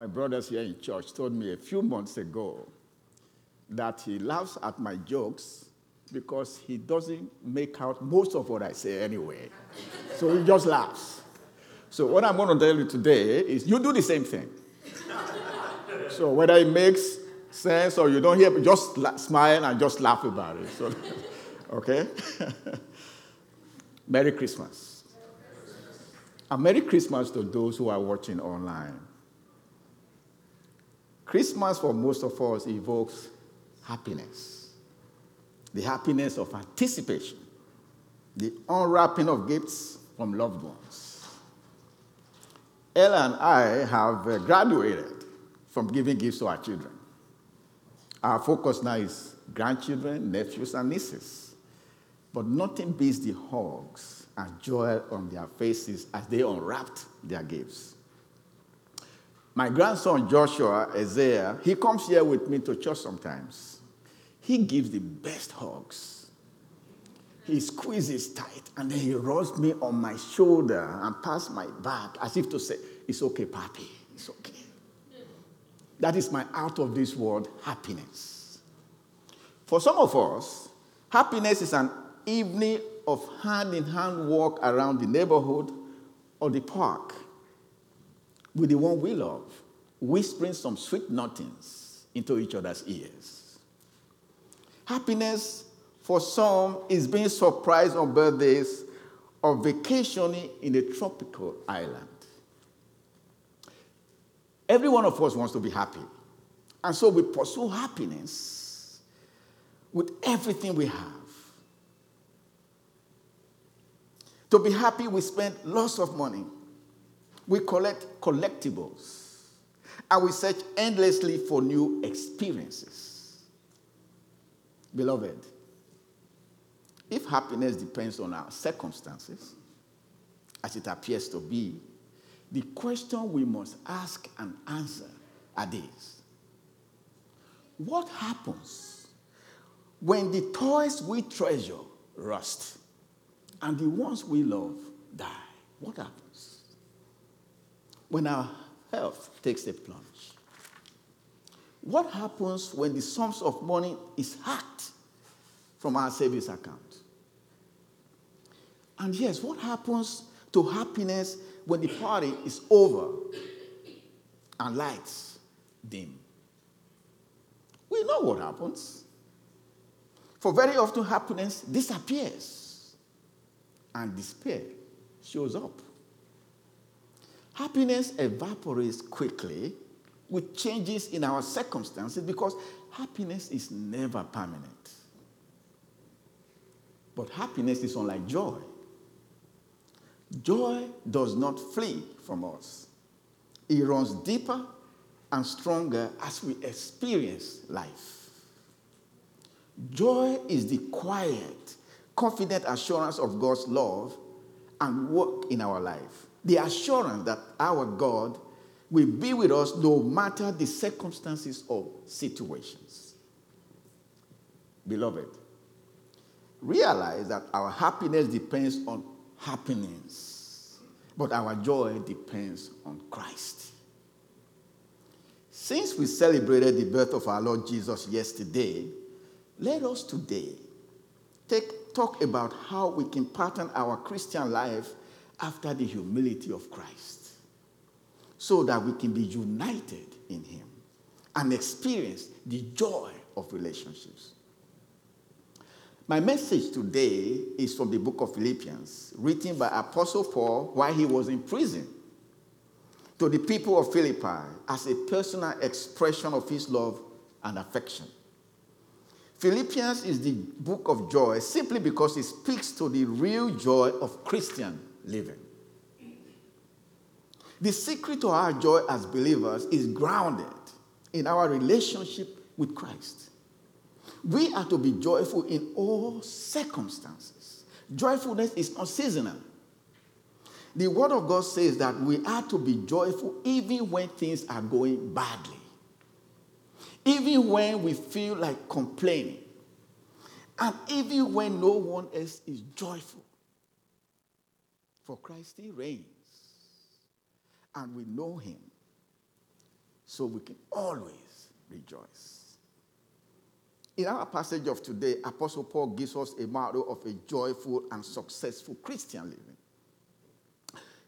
My brothers here in church told me a few months ago that he laughs at my jokes because he doesn't make out most of what I say anyway. so he just laughs. So, what I'm going to tell you today is you do the same thing. so, whether it makes sense or you don't hear, just smile and just laugh about it. So, okay? Merry Christmas. And Merry Christmas to those who are watching online. Christmas for most of us evokes happiness the happiness of anticipation, the unwrapping of gifts from loved ones. Ella and I have uh, graduated from giving gifts to our children. Our focus now is grandchildren, nephews, and nieces. But nothing beats the hugs and joy on their faces as they unwrapped their gifts. My grandson Joshua Isaiah, he comes here with me to church sometimes. He gives the best hugs. He squeezes tight and then he rubs me on my shoulder and pats my back as if to say, It's okay, Papi, it's okay. That is my out of this world happiness. For some of us, happiness is an evening of hand in hand walk around the neighborhood or the park with the one we love, whispering some sweet nothings into each other's ears. Happiness for some is being surprised on birthdays or vacationing in a tropical island. Every one of us wants to be happy. And so we pursue happiness with everything we have. To be happy, we spend lots of money. We collect collectibles. And we search endlessly for new experiences. Beloved, if happiness depends on our circumstances, as it appears to be, the question we must ask and answer are these What happens when the toys we treasure rust and the ones we love die? What happens? When our health takes a plunge? What happens when the sums of money is hacked from our savings account? And yes, what happens to happiness when the party is over and lights dim. We know what happens. For very often, happiness disappears and despair shows up. Happiness evaporates quickly with changes in our circumstances because happiness is never permanent. But happiness is unlike joy. Joy does not flee from us, it runs deeper and stronger as we experience life. Joy is the quiet, confident assurance of God's love and work in our life. The assurance that our God will be with us no matter the circumstances or situations. Beloved, realize that our happiness depends on happenings, but our joy depends on Christ. Since we celebrated the birth of our Lord Jesus yesterday, let us today take, talk about how we can pattern our Christian life after the humility of Christ so that we can be united in Him and experience the joy of relationships. My message today is from the book of Philippians, written by Apostle Paul while he was in prison to the people of Philippi as a personal expression of his love and affection. Philippians is the book of joy simply because it speaks to the real joy of Christian living. The secret to our joy as believers is grounded in our relationship with Christ. We are to be joyful in all circumstances. Joyfulness is not seasonal. The Word of God says that we are to be joyful even when things are going badly, even when we feel like complaining, and even when no one else is joyful. For Christ, He reigns, and we know Him. so we can always rejoice. In our passage of today, Apostle Paul gives us a model of a joyful and successful Christian living.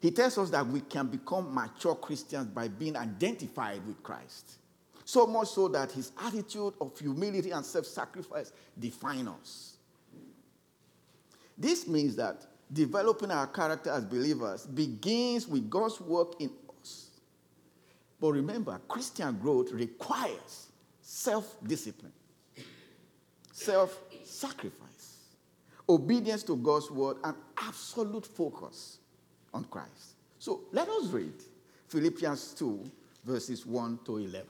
He tells us that we can become mature Christians by being identified with Christ. So much so that his attitude of humility and self sacrifice define us. This means that developing our character as believers begins with God's work in us. But remember, Christian growth requires self discipline, self sacrifice, obedience to God's word, and absolute focus on Christ. So let us read Philippians 2, verses 1 to 11.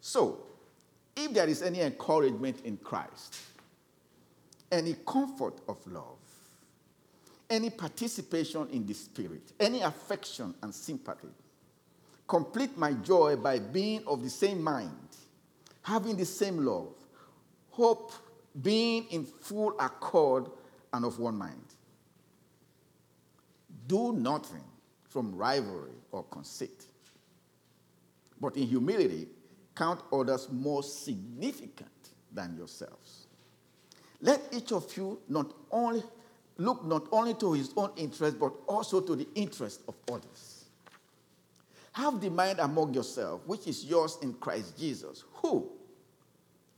So, if there is any encouragement in Christ, any comfort of love, any participation in the Spirit, any affection and sympathy, complete my joy by being of the same mind, having the same love, hope, being in full accord and of one mind. Do nothing from rivalry or conceit, but in humility count others more significant than yourselves. Let each of you not only look not only to his own interest, but also to the interest of others. Have the mind among yourself, which is yours in Christ Jesus, who,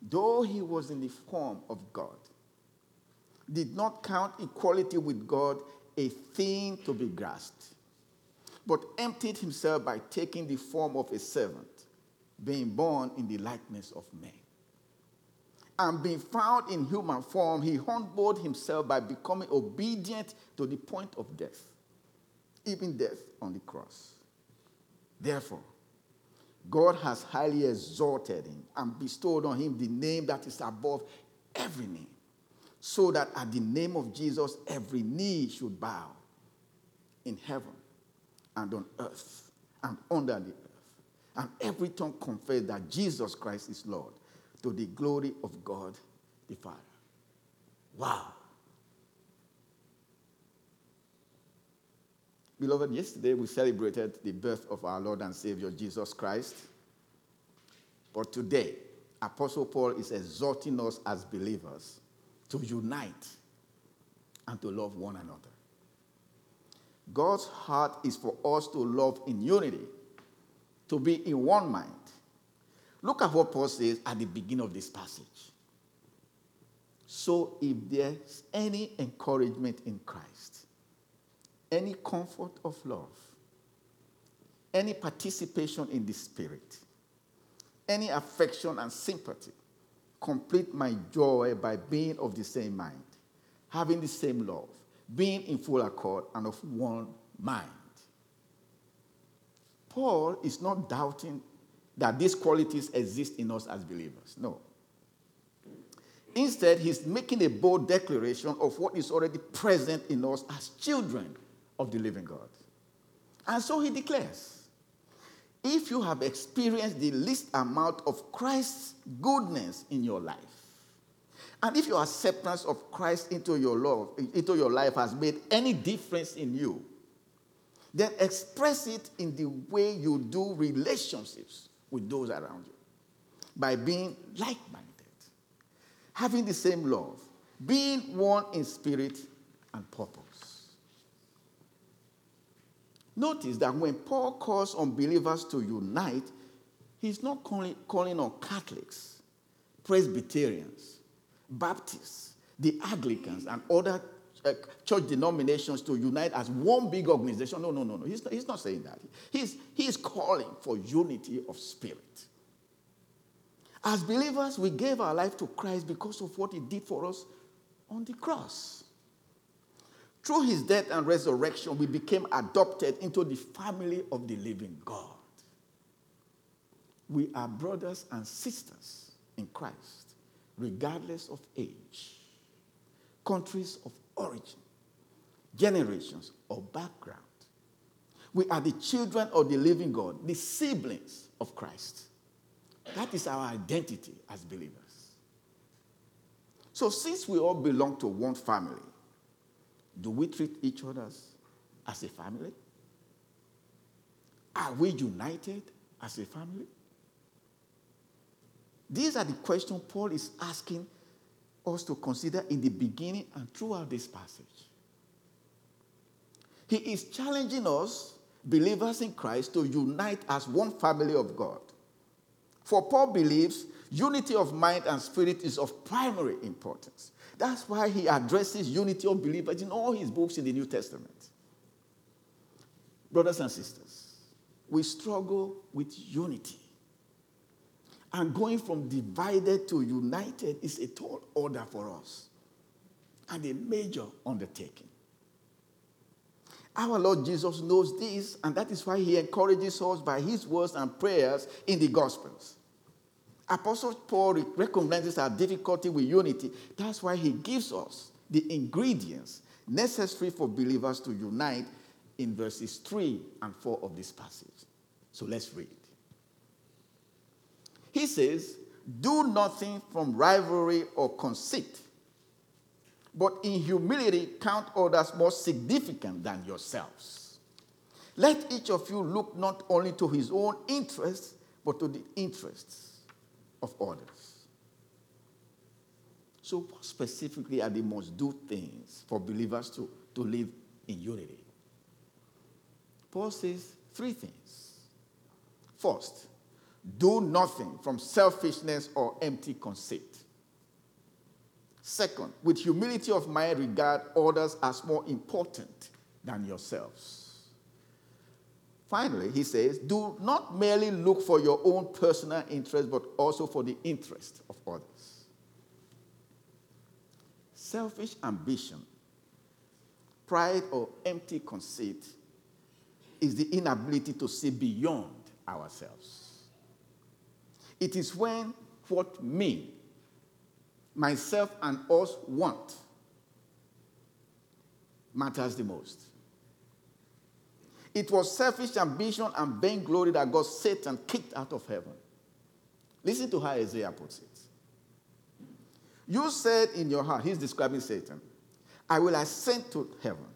though he was in the form of God, did not count equality with God a thing to be grasped, but emptied himself by taking the form of a servant, being born in the likeness of men. And being found in human form, he humbled himself by becoming obedient to the point of death, even death on the cross. Therefore, God has highly exalted him and bestowed on him the name that is above every name, so that at the name of Jesus every knee should bow in heaven and on earth and under the earth, and every tongue confess that Jesus Christ is Lord to the glory of God the Father. Wow. Beloved, yesterday we celebrated the birth of our Lord and Savior Jesus Christ. But today, Apostle Paul is exhorting us as believers to unite and to love one another. God's heart is for us to love in unity, to be in one mind. Look at what Paul says at the beginning of this passage. So, if there's any encouragement in Christ, any comfort of love, any participation in the Spirit, any affection and sympathy, complete my joy by being of the same mind, having the same love, being in full accord and of one mind. Paul is not doubting that these qualities exist in us as believers. No. Instead, he's making a bold declaration of what is already present in us as children of the living God. And so he declares if you have experienced the least amount of Christ's goodness in your life, and if your acceptance of Christ into your love, into your life has made any difference in you, then express it in the way you do relationships with those around you by being like minded, having the same love, being one in spirit and purpose. Notice that when Paul calls on believers to unite, he's not calling, calling on Catholics, Presbyterians, Baptists, the Anglicans, and other uh, church denominations to unite as one big organization. No, no, no, no. He's not, he's not saying that. He's, he's calling for unity of spirit. As believers, we gave our life to Christ because of what he did for us on the cross. Through his death and resurrection, we became adopted into the family of the living God. We are brothers and sisters in Christ, regardless of age, countries of origin, generations, or background. We are the children of the living God, the siblings of Christ. That is our identity as believers. So, since we all belong to one family, do we treat each other as a family? Are we united as a family? These are the questions Paul is asking us to consider in the beginning and throughout this passage. He is challenging us, believers in Christ, to unite as one family of God. For Paul believes unity of mind and spirit is of primary importance. That's why he addresses unity of believers in all his books in the New Testament. Brothers and sisters, we struggle with unity. And going from divided to united is a tall order for us and a major undertaking. Our Lord Jesus knows this, and that is why he encourages us by his words and prayers in the Gospels. Apostle Paul recognizes our difficulty with unity. That's why he gives us the ingredients necessary for believers to unite in verses 3 and 4 of this passage. So let's read. He says, Do nothing from rivalry or conceit, but in humility count others more significant than yourselves. Let each of you look not only to his own interests, but to the interests of others. So, specifically are the most do things for believers to, to live in unity? Paul says three things. First, do nothing from selfishness or empty conceit. Second, with humility of mind, regard others as more important than yourselves. Finally, he says, do not merely look for your own personal interest, but also for the interest of others. Selfish ambition, pride, or empty conceit is the inability to see beyond ourselves. It is when what me, myself, and us want matters the most. It was selfish ambition and vainglory that got Satan kicked out of heaven. Listen to how Isaiah puts it. You said in your heart, he's describing Satan, I will ascend to heaven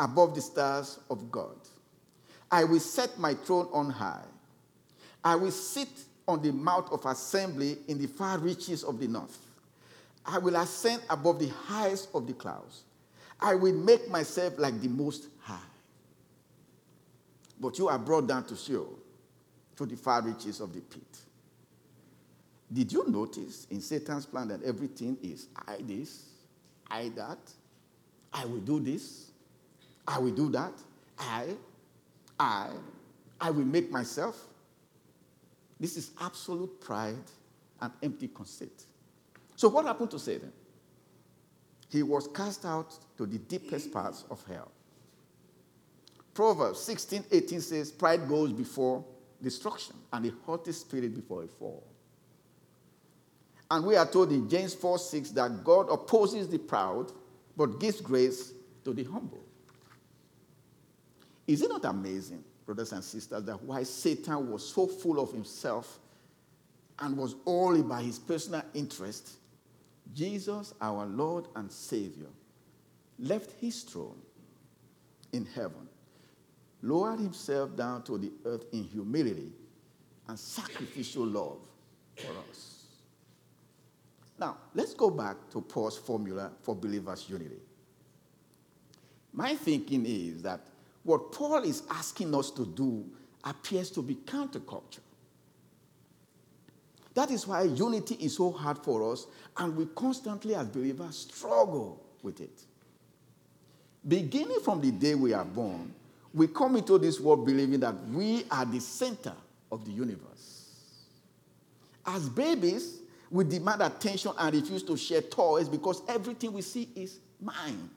above the stars of God. I will set my throne on high. I will sit on the mount of assembly in the far reaches of the north. I will ascend above the highest of the clouds. I will make myself like the most high. But you are brought down to Sheol, to the far reaches of the pit. Did you notice in Satan's plan that everything is I this, I that, I will do this, I will do that. I, I, I will make myself. This is absolute pride and empty conceit. So, what happened to Satan? He was cast out to the deepest parts of hell. Proverbs 16 18 says, Pride goes before destruction, and a haughty spirit before a fall. And we are told in James 4 6 that God opposes the proud, but gives grace to the humble. Is it not amazing, brothers and sisters, that why Satan was so full of himself and was all by his personal interest, Jesus, our Lord and Savior, left his throne in heaven, lowered himself down to the earth in humility and sacrificial love for us. Now, let's go back to Paul's formula for believers' unity. My thinking is that what Paul is asking us to do appears to be counterculture. That is why unity is so hard for us, and we constantly, as believers, struggle with it. Beginning from the day we are born, we come into this world believing that we are the center of the universe. As babies, we demand attention and refuse to share toys because everything we see is mine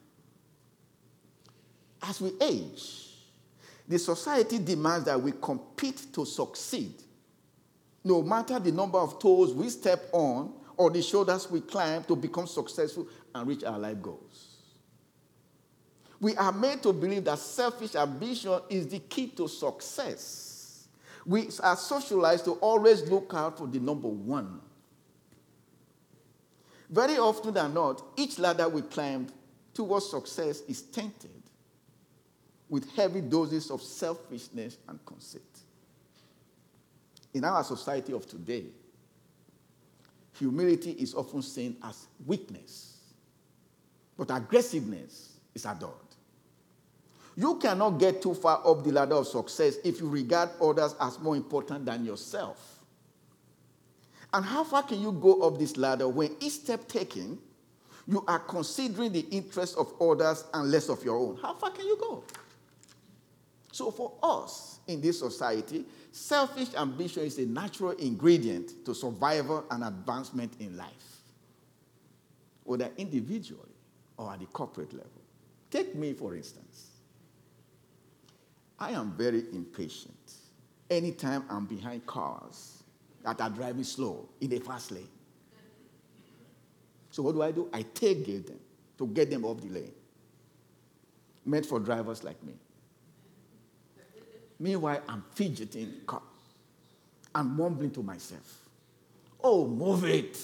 as we age, the society demands that we compete to succeed. No matter the number of toes we step on or the shoulders we climb to become successful and reach our life goals. We are made to believe that selfish ambition is the key to success. We are socialized to always look out for the number one. Very often than not, each ladder we climb towards success is tainted with heavy doses of selfishness and conceit. In our society of today, humility is often seen as weakness, but aggressiveness is adored. You cannot get too far up the ladder of success if you regard others as more important than yourself. And how far can you go up this ladder when each step taken, you are considering the interests of others and less of your own? How far can you go? So, for us in this society, selfish ambition is a natural ingredient to survival and advancement in life, whether individually or at the corporate level. Take me, for instance. I am very impatient anytime I'm behind cars that are driving slow in a fast lane. So, what do I do? I tailgate them to get them off the lane. Meant for drivers like me. Meanwhile, I'm fidgeting. I'm mumbling to myself. Oh, move it.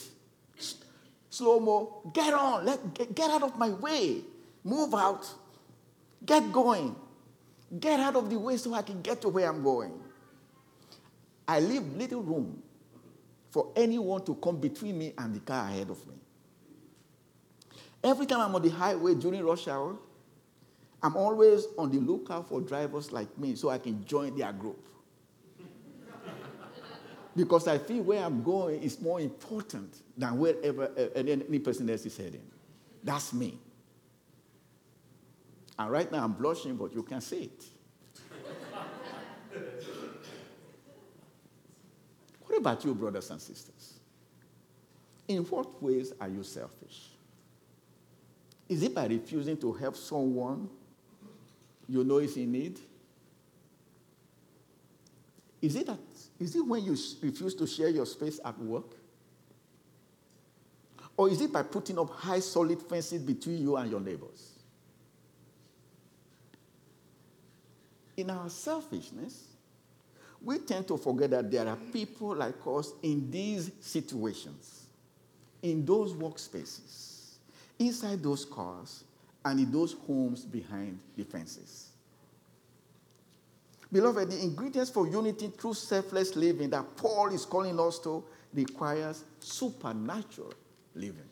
Slow mo, get on, let, get, get out of my way. Move out. Get going. Get out of the way so I can get to where I'm going. I leave little room for anyone to come between me and the car ahead of me. Every time I'm on the highway during rush hour, I'm always on the lookout for drivers like me so I can join their group. because I feel where I'm going is more important than wherever uh, any person else is heading. That's me. And right now I'm blushing, but you can see it. what about you, brothers and sisters? In what ways are you selfish? Is it by refusing to help someone you know is in need? Is it, that, is it when you refuse to share your space at work? Or is it by putting up high, solid fences between you and your neighbors? In our selfishness, we tend to forget that there are people like us in these situations, in those workspaces, inside those cars, and in those homes behind the fences. Beloved, the ingredients for unity through selfless living that Paul is calling us to requires supernatural living.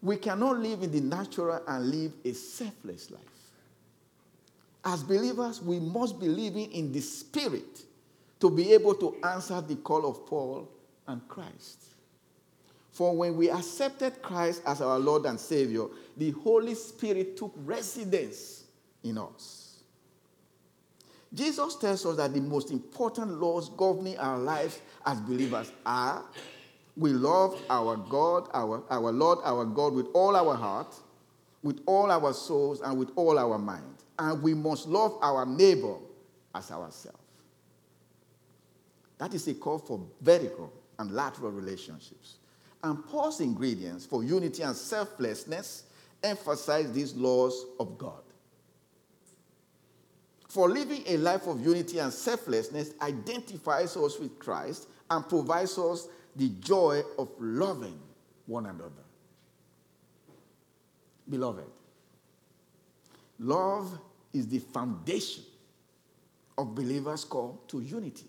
We cannot live in the natural and live a selfless life. As believers, we must be living in the spirit to be able to answer the call of Paul and Christ. For when we accepted Christ as our Lord and Savior, the Holy Spirit took residence in us. Jesus tells us that the most important laws governing our lives as believers are we love our God, our, our Lord, our God with all our heart, with all our souls, and with all our mind. And we must love our neighbor as ourselves. That is a call for vertical and lateral relationships. And Paul's ingredients for unity and selflessness emphasize these laws of God. For living a life of unity and selflessness identifies us with Christ and provides us the joy of loving one another. Beloved, love is the foundation of believers' call to unity.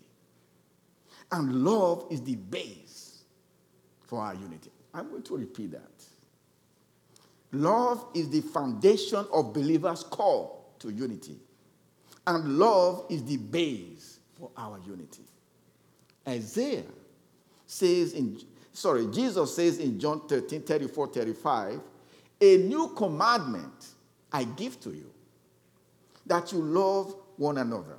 And love is the base for our unity. I'm going to repeat that. Love is the foundation of believers' call to unity. And love is the base for our unity. Isaiah says in, sorry, Jesus says in John 13, 34, 35, a new commandment I give to you, that you love one another.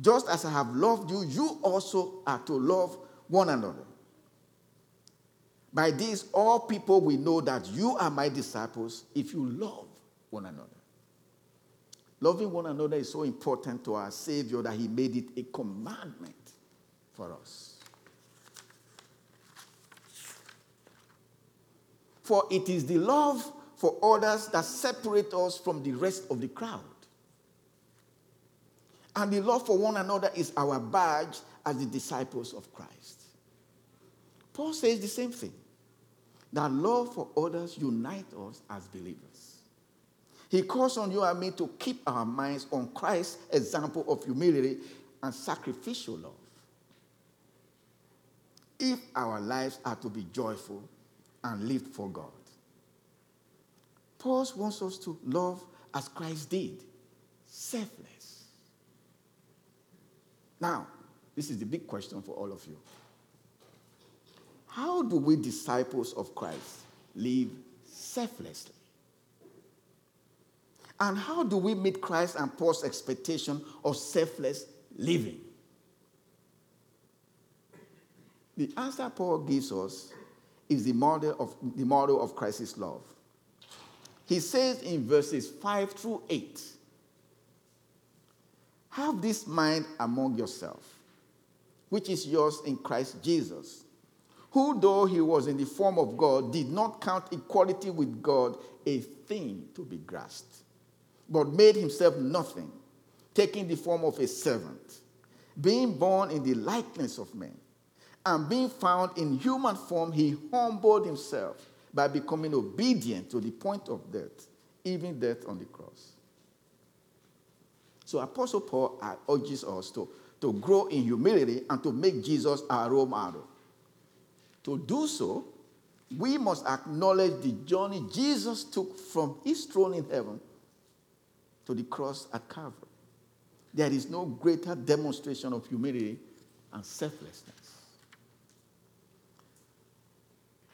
Just as I have loved you, you also are to love one another. By this, all people will know that you are my disciples if you love one another. Loving one another is so important to our Savior that He made it a commandment for us. For it is the love for others that separates us from the rest of the crowd. And the love for one another is our badge as the disciples of Christ. Paul says the same thing that love for others unites us as believers. He calls on you and me to keep our minds on Christ's example of humility and sacrificial love. If our lives are to be joyful and lived for God, Paul wants us to love as Christ did, selfless. Now, this is the big question for all of you. How do we, disciples of Christ, live selflessly? And how do we meet Christ and Paul's expectation of selfless living? The answer Paul gives us is the model of, the model of Christ's love. He says in verses 5 through 8 Have this mind among yourself, which is yours in Christ Jesus, who, though he was in the form of God, did not count equality with God a thing to be grasped but made himself nothing, taking the form of a servant, being born in the likeness of men, and being found in human form, he humbled himself by becoming obedient to the point of death, even death on the cross. So Apostle Paul urges us to, to grow in humility and to make Jesus our role model. To do so, we must acknowledge the journey Jesus took from his throne in heaven to the cross at Calvary. There is no greater demonstration of humility and selflessness.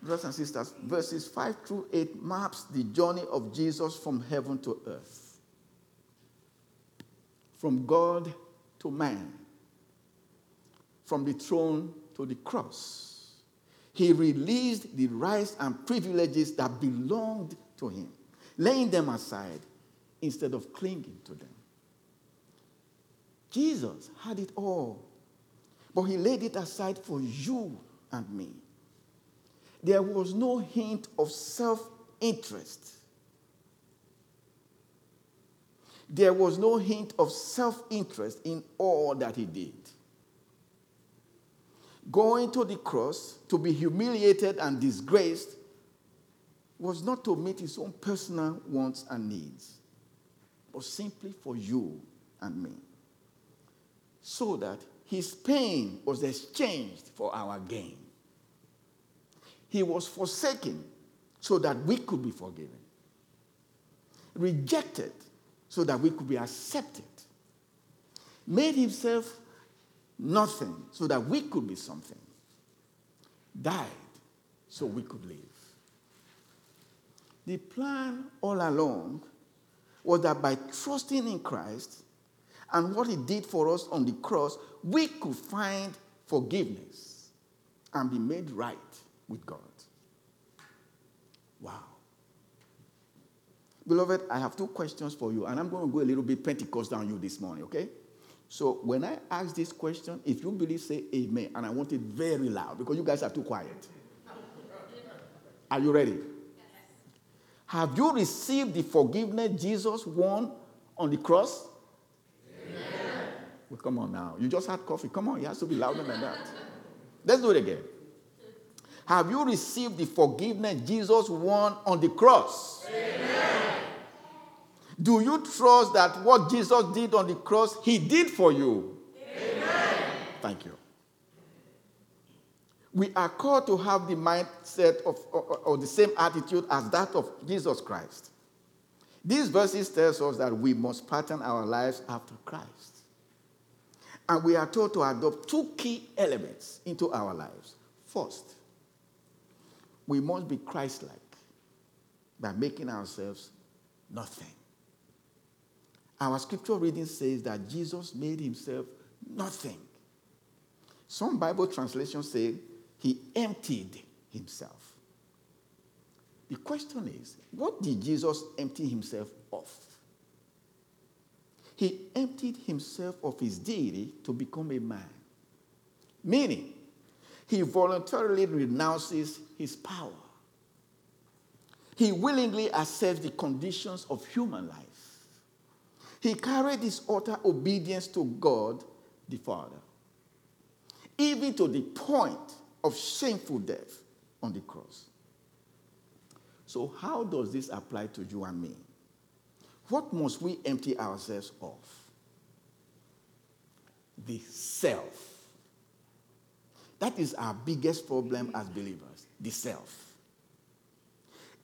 Brothers and sisters, verses 5 through 8 maps the journey of Jesus from heaven to earth, from God to man, from the throne to the cross. He released the rights and privileges that belonged to him, laying them aside instead of clinging to them. Jesus had it all, but he laid it aside for you and me. There was no hint of self interest. There was no hint of self interest in all that he did. Going to the cross to be humiliated and disgraced was not to meet his own personal wants and needs but simply for you and me. So that his pain was exchanged for our gain. He was forsaken so that we could be forgiven, rejected so that we could be accepted, made himself nothing so that we could be something, died so we could live. The plan all along was that by trusting in Christ and what he did for us on the cross, we could find forgiveness and be made right with God. Wow. Beloved, I have two questions for you, and I'm going to go a little bit Pentecost on you this morning, okay? So when I ask this question, if you believe, say amen, and I want it very loud because you guys are too quiet. Are you ready? Have you received the forgiveness Jesus won on the cross? Amen. Well, come on now. You just had coffee. Come on, it has to be louder than that. Let's do it again. Have you received the forgiveness Jesus won on the cross? Amen. Do you trust that what Jesus did on the cross, he did for you? Amen. Thank you we are called to have the mindset of, or, or, the same attitude as that of Jesus Christ. These verses tells us that we must pattern our lives after Christ. And we are told to adopt two key elements into our lives. First, we must be Christ like by making ourselves nothing. Our scripture reading says that Jesus made himself nothing. Some Bible translations say he emptied himself. The question is, what did Jesus empty himself of? He emptied himself of his deity to become a man. Meaning, he voluntarily renounces his power. He willingly accepts the conditions of human life. He carried his utter obedience to God the Father, even to the point of shameful death on the cross. So, how does this apply to you and me? What must we empty ourselves of? The self. That is our biggest problem as believers the self.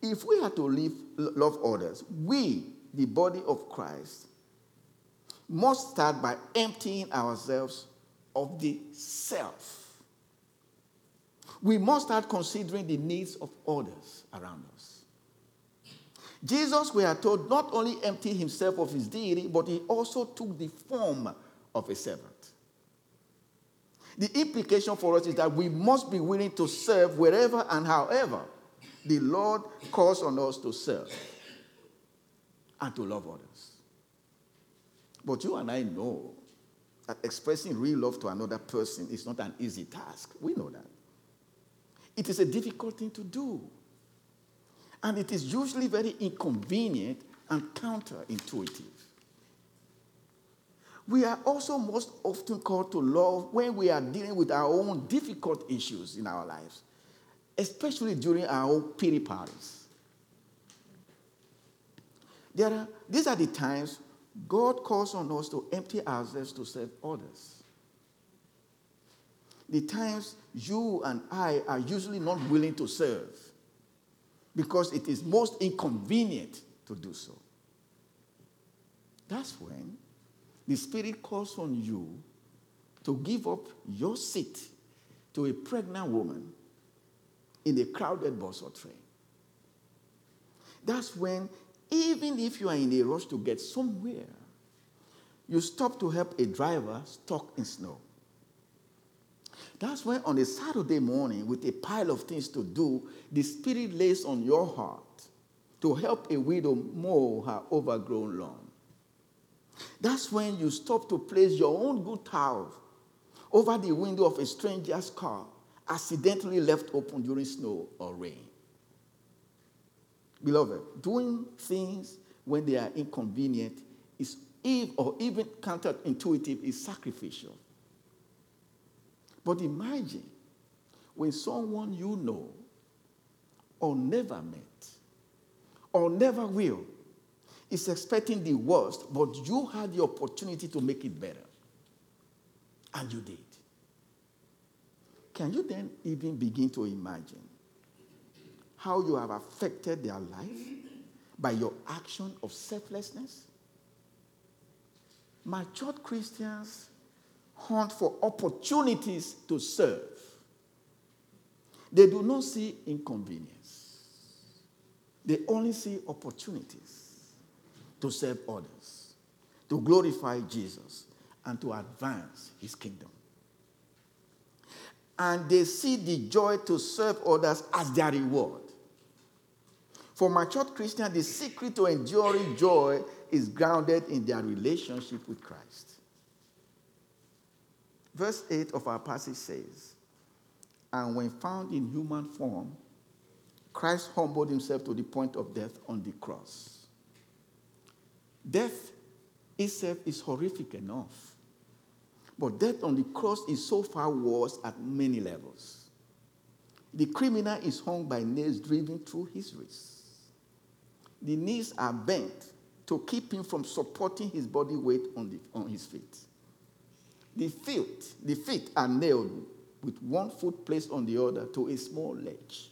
If we are to live, love others, we, the body of Christ, must start by emptying ourselves of the self. We must start considering the needs of others around us. Jesus, we are told, not only emptied himself of his deity, but he also took the form of a servant. The implication for us is that we must be willing to serve wherever and however the Lord calls on us to serve and to love others. But you and I know that expressing real love to another person is not an easy task. We know that. It is a difficult thing to do. And it is usually very inconvenient and counterintuitive. We are also most often called to love when we are dealing with our own difficult issues in our lives, especially during our own pity parties. There are, these are the times God calls on us to empty ourselves to serve others. The times you and I are usually not willing to serve because it is most inconvenient to do so. That's when the Spirit calls on you to give up your seat to a pregnant woman in a crowded bus or train. That's when even if you are in a rush to get somewhere, you stop to help a driver stuck in snow. That's when, on a Saturday morning, with a pile of things to do, the Spirit lays on your heart to help a widow mow her overgrown lawn. That's when you stop to place your own good towel over the window of a stranger's car, accidentally left open during snow or rain. Beloved, doing things when they are inconvenient is or even counterintuitive is sacrificial. But imagine when someone you know or never met or never will is expecting the worst, but you had the opportunity to make it better. And you did. Can you then even begin to imagine how you have affected their life by your action of selflessness? Matured Christians hunt for opportunities to serve. They do not see inconvenience, they only see opportunities to serve others, to glorify Jesus, and to advance his kingdom and they see the joy to serve others as their reward. For matured Christians, the secret to enduring joy is grounded in their relationship with Christ. Verse 8 of our passage says, And when found in human form, Christ humbled himself to the point of death on the cross. Death itself is horrific enough. But death on the cross is so far worse at many levels. The criminal is hung by nails driven through his wrists. The knees are bent to keep him from supporting his body weight on, the, on his feet. The feet, the feet are nailed with one foot placed on the other to a small ledge.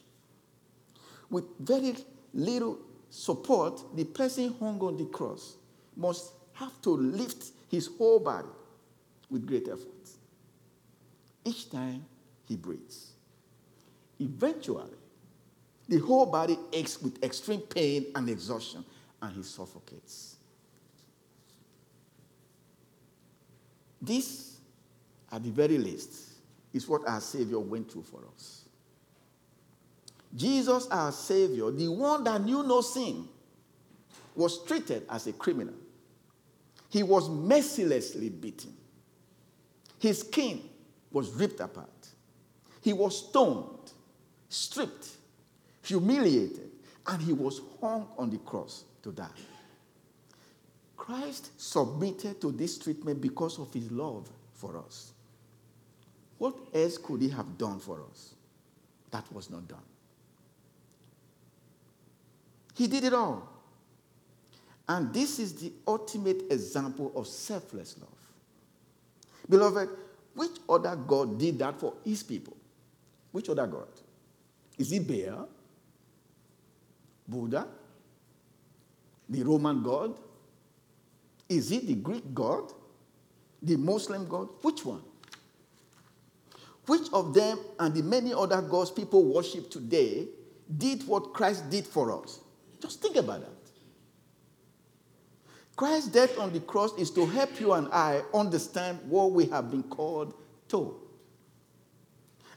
With very little support, the person hung on the cross must have to lift his whole body with great effort. Each time he breathes. Eventually, the whole body aches with extreme pain and exhaustion, and he suffocates. This, at the very least, is what our Savior went through for us. Jesus, our Savior, the one that knew no sin, was treated as a criminal. He was mercilessly beaten. His skin was ripped apart. He was stoned, stripped, humiliated, and he was hung on the cross to die. Christ submitted to this treatment because of his love for us. What else could he have done for us? That was not done. He did it all. And this is the ultimate example of selfless love. Beloved, which other God did that for his people? Which other God? Is it Baal? Buddha? The Roman God? Is it the Greek God? The Muslim God? Which one? Which of them and the many other gods people worship today did what Christ did for us? Just think about that. Christ's death on the cross is to help you and I understand what we have been called to.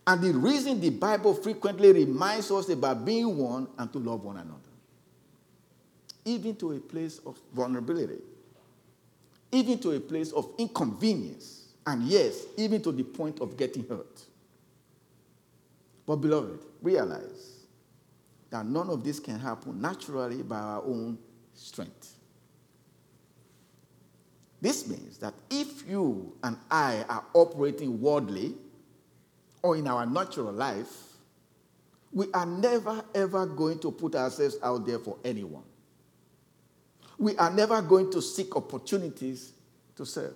And the reason the Bible frequently reminds us about being one and to love one another, even to a place of vulnerability, even to a place of inconvenience, and yes, even to the point of getting hurt. But, beloved, realize that none of this can happen naturally by our own strength. This means that if you and I are operating worldly or in our natural life, we are never ever going to put ourselves out there for anyone. We are never going to seek opportunities to serve.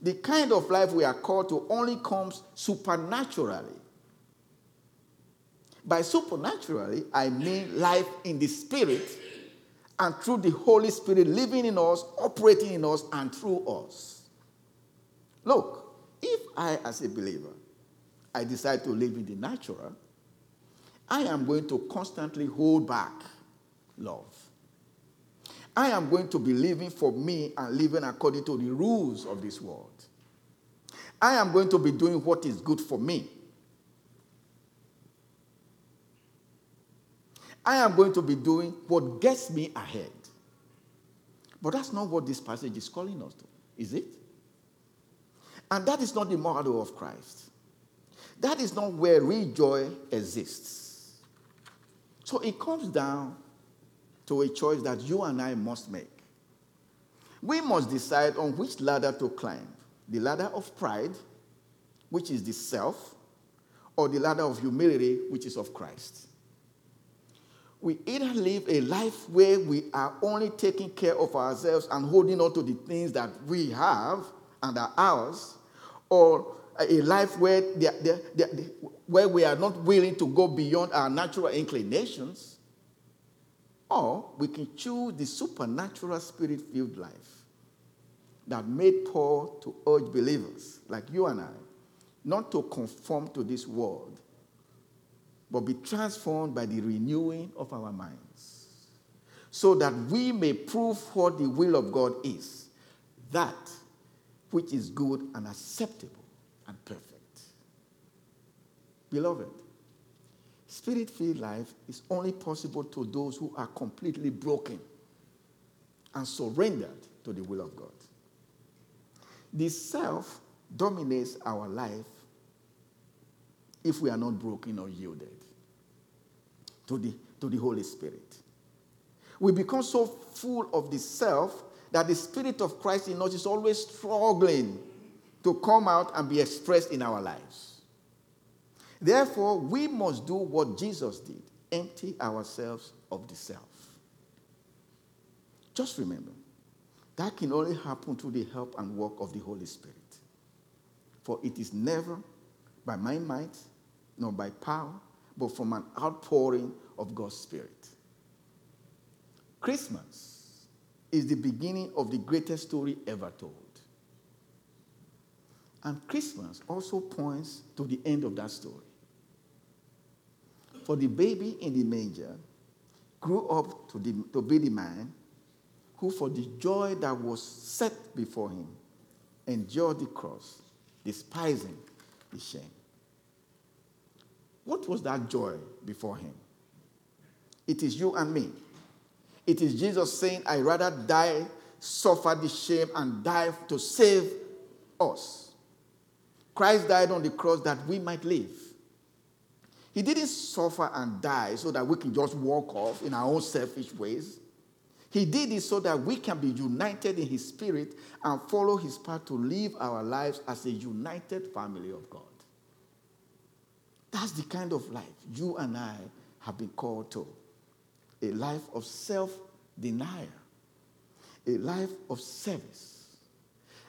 The kind of life we are called to only comes supernaturally. By supernaturally, I mean life in the spirit and through the Holy Spirit living in us, operating in us, and through us. Look, if I, as a believer, I decide to live in the natural, I am going to constantly hold back love. I am going to be living for me and living according to the rules of this world. I am going to be doing what is good for me. I am going to be doing what gets me ahead. But that's not what this passage is calling us to, is it? And that is not the model of Christ. That is not where real joy exists. So it comes down to a choice that you and I must make. We must decide on which ladder to climb the ladder of pride, which is the self, or the ladder of humility, which is of Christ we either live a life where we are only taking care of ourselves and holding on to the things that we have and are ours, or a life where, they're, they're, they're, where we are not willing to go beyond our natural inclinations, or we can choose the supernatural spirit filled life that made Paul to urge believers like you and I not to conform to this world, but be transformed by the renewing of our minds, so that we may prove what the will of God is, that which is good and acceptable and perfect. Beloved, spirit filled life is only possible to those who are completely broken and surrendered to the will of God. The self dominates our life if we are not broken or yielded to the, to the Holy Spirit. We become so full of the self that the Spirit of Christ in us is always struggling to come out and be expressed in our lives. Therefore, we must do what Jesus did empty ourselves of the self. Just remember, that can only happen through the help and work of the Holy Spirit. For it is never by my might, nor by power, but from an outpouring of God's Spirit. Christmas is the beginning of the greatest story ever told. And Christmas also points to the end of that story. For the baby in the manger grew up to, the, to be the man who, for the joy that was set before him, endured the cross, despising the shame. What was that joy before him? It is you and me. It is Jesus saying, I rather die, suffer the shame, and die to save us. Christ died on the cross that we might live. He didn't suffer and die so that we can just walk off in our own selfish ways. He did it so that we can be united in His Spirit and follow His path to live our lives as a united family of God. That's the kind of life you and I have been called to a life of self denial a life of service,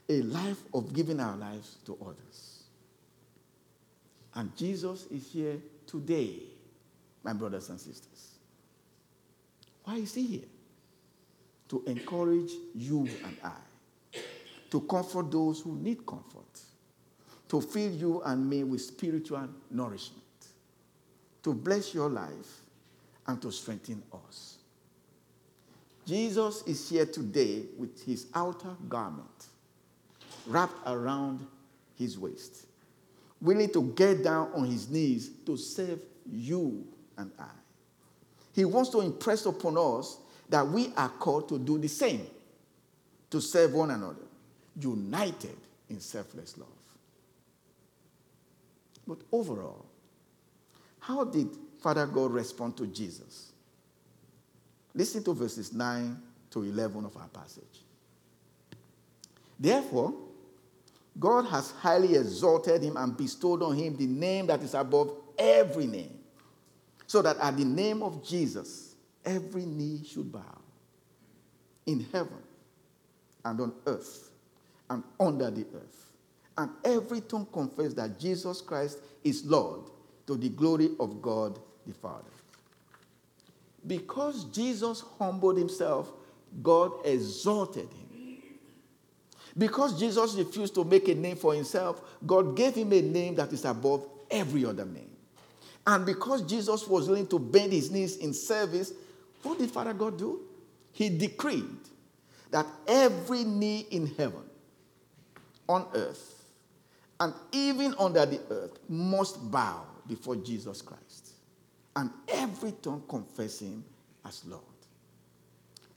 a life of giving our lives to others. And Jesus is here today, my brothers and sisters. Why is he here? To encourage you and I, to comfort those who need comfort, to fill you and me with spiritual nourishment, to bless your life, and to strengthen us. Jesus is here today with his outer garment wrapped around his waist, willing to get down on his knees to save you and I. He wants to impress upon us that we are called to do the same, to serve one another, united in selfless love. But overall, how did Father God respond to Jesus? Listen to verses 9 to 11 of our passage. Therefore, God has highly exalted him and bestowed on him the name that is above every name, so that at the name of Jesus, every knee should bow in heaven and on earth and under the earth, and every tongue confess that Jesus Christ is Lord to the glory of God the Father. Because Jesus humbled himself, God exalted him. Because Jesus refused to make a name for himself, God gave him a name that is above every other name. And because Jesus was willing to bend his knees in service, what did Father God do? He decreed that every knee in heaven, on earth, and even under the earth must bow before Jesus Christ and every tongue confess him as Lord.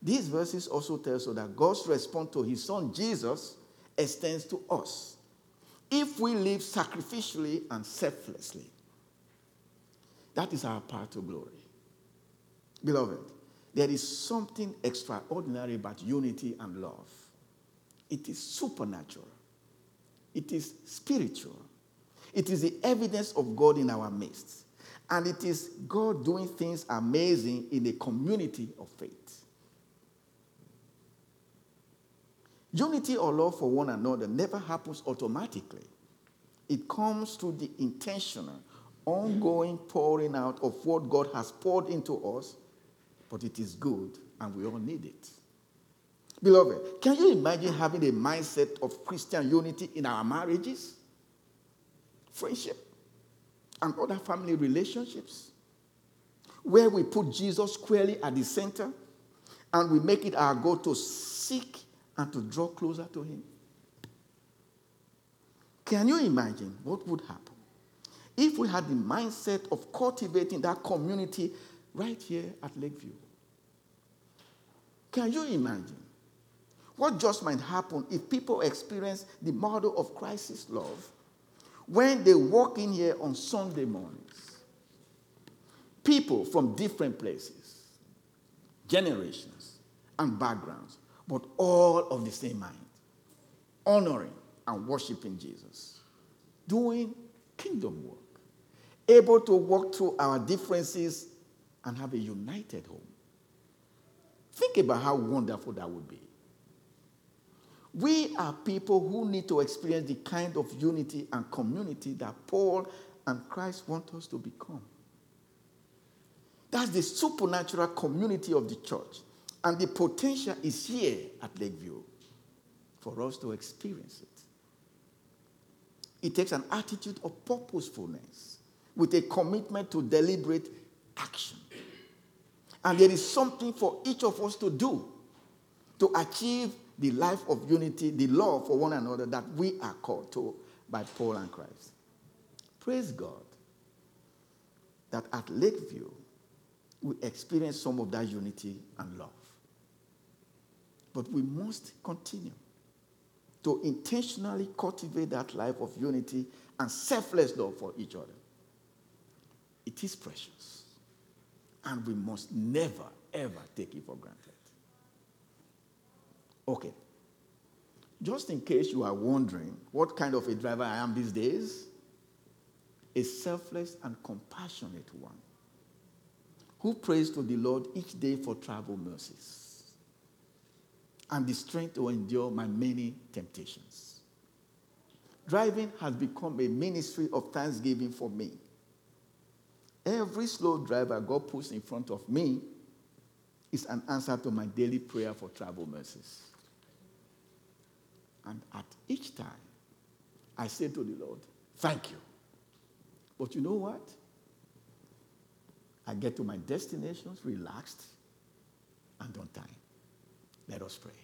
These verses also tell us that God's response to his son Jesus extends to us. If we live sacrificially and selflessly, that is our path to glory. Beloved, there is something extraordinary about unity and love. It is supernatural, it is spiritual, it is the evidence of God in our midst. And it is God doing things amazing in a community of faith. Unity or love for one another never happens automatically. It comes through the intentional, ongoing pouring out of what God has poured into us, but it is good and we all need it. Beloved, can you imagine having a mindset of Christian unity in our marriages, friendship, and other family relationships where we put Jesus squarely at the center and we make it our goal to seek and to draw closer to Him. Can you imagine what would happen if we had the mindset of cultivating that community right here at Lakeview? Can you imagine what just might happen if people experience the model of Christ's love when they walk in here on Sunday mornings, people from different places, generations, and backgrounds, but all of the same mind, honoring and worshiping Jesus, doing kingdom work, able to walk through our differences and have a united home. Think about how wonderful that would be. We are people who need to experience the kind of unity and community that Paul and Christ want us to become. That's the supernatural community of the church. And the potential is here at Lakeview for us to experience it. It takes an attitude of purposefulness with a commitment to deliberate action. And there is something for each of us to do to achieve the life of unity, the love for one another that we are called to by Paul and Christ. Praise God that at Lakeview, we experience some of that unity and love. But we must continue to intentionally cultivate that life of unity and selfless love for each other. It is precious. And we must never, ever take it for granted. Okay. Just in case you are wondering what kind of a driver I am these days, a selfless and compassionate one who prays to the Lord each day for travel mercies. And the strength to endure my many temptations. Driving has become a ministry of thanksgiving for me. Every slow driver God puts in front of me is an answer to my daily prayer for travel mercies. And at each time, I say to the Lord, Thank you. But you know what? I get to my destinations relaxed and on time. Let us pray.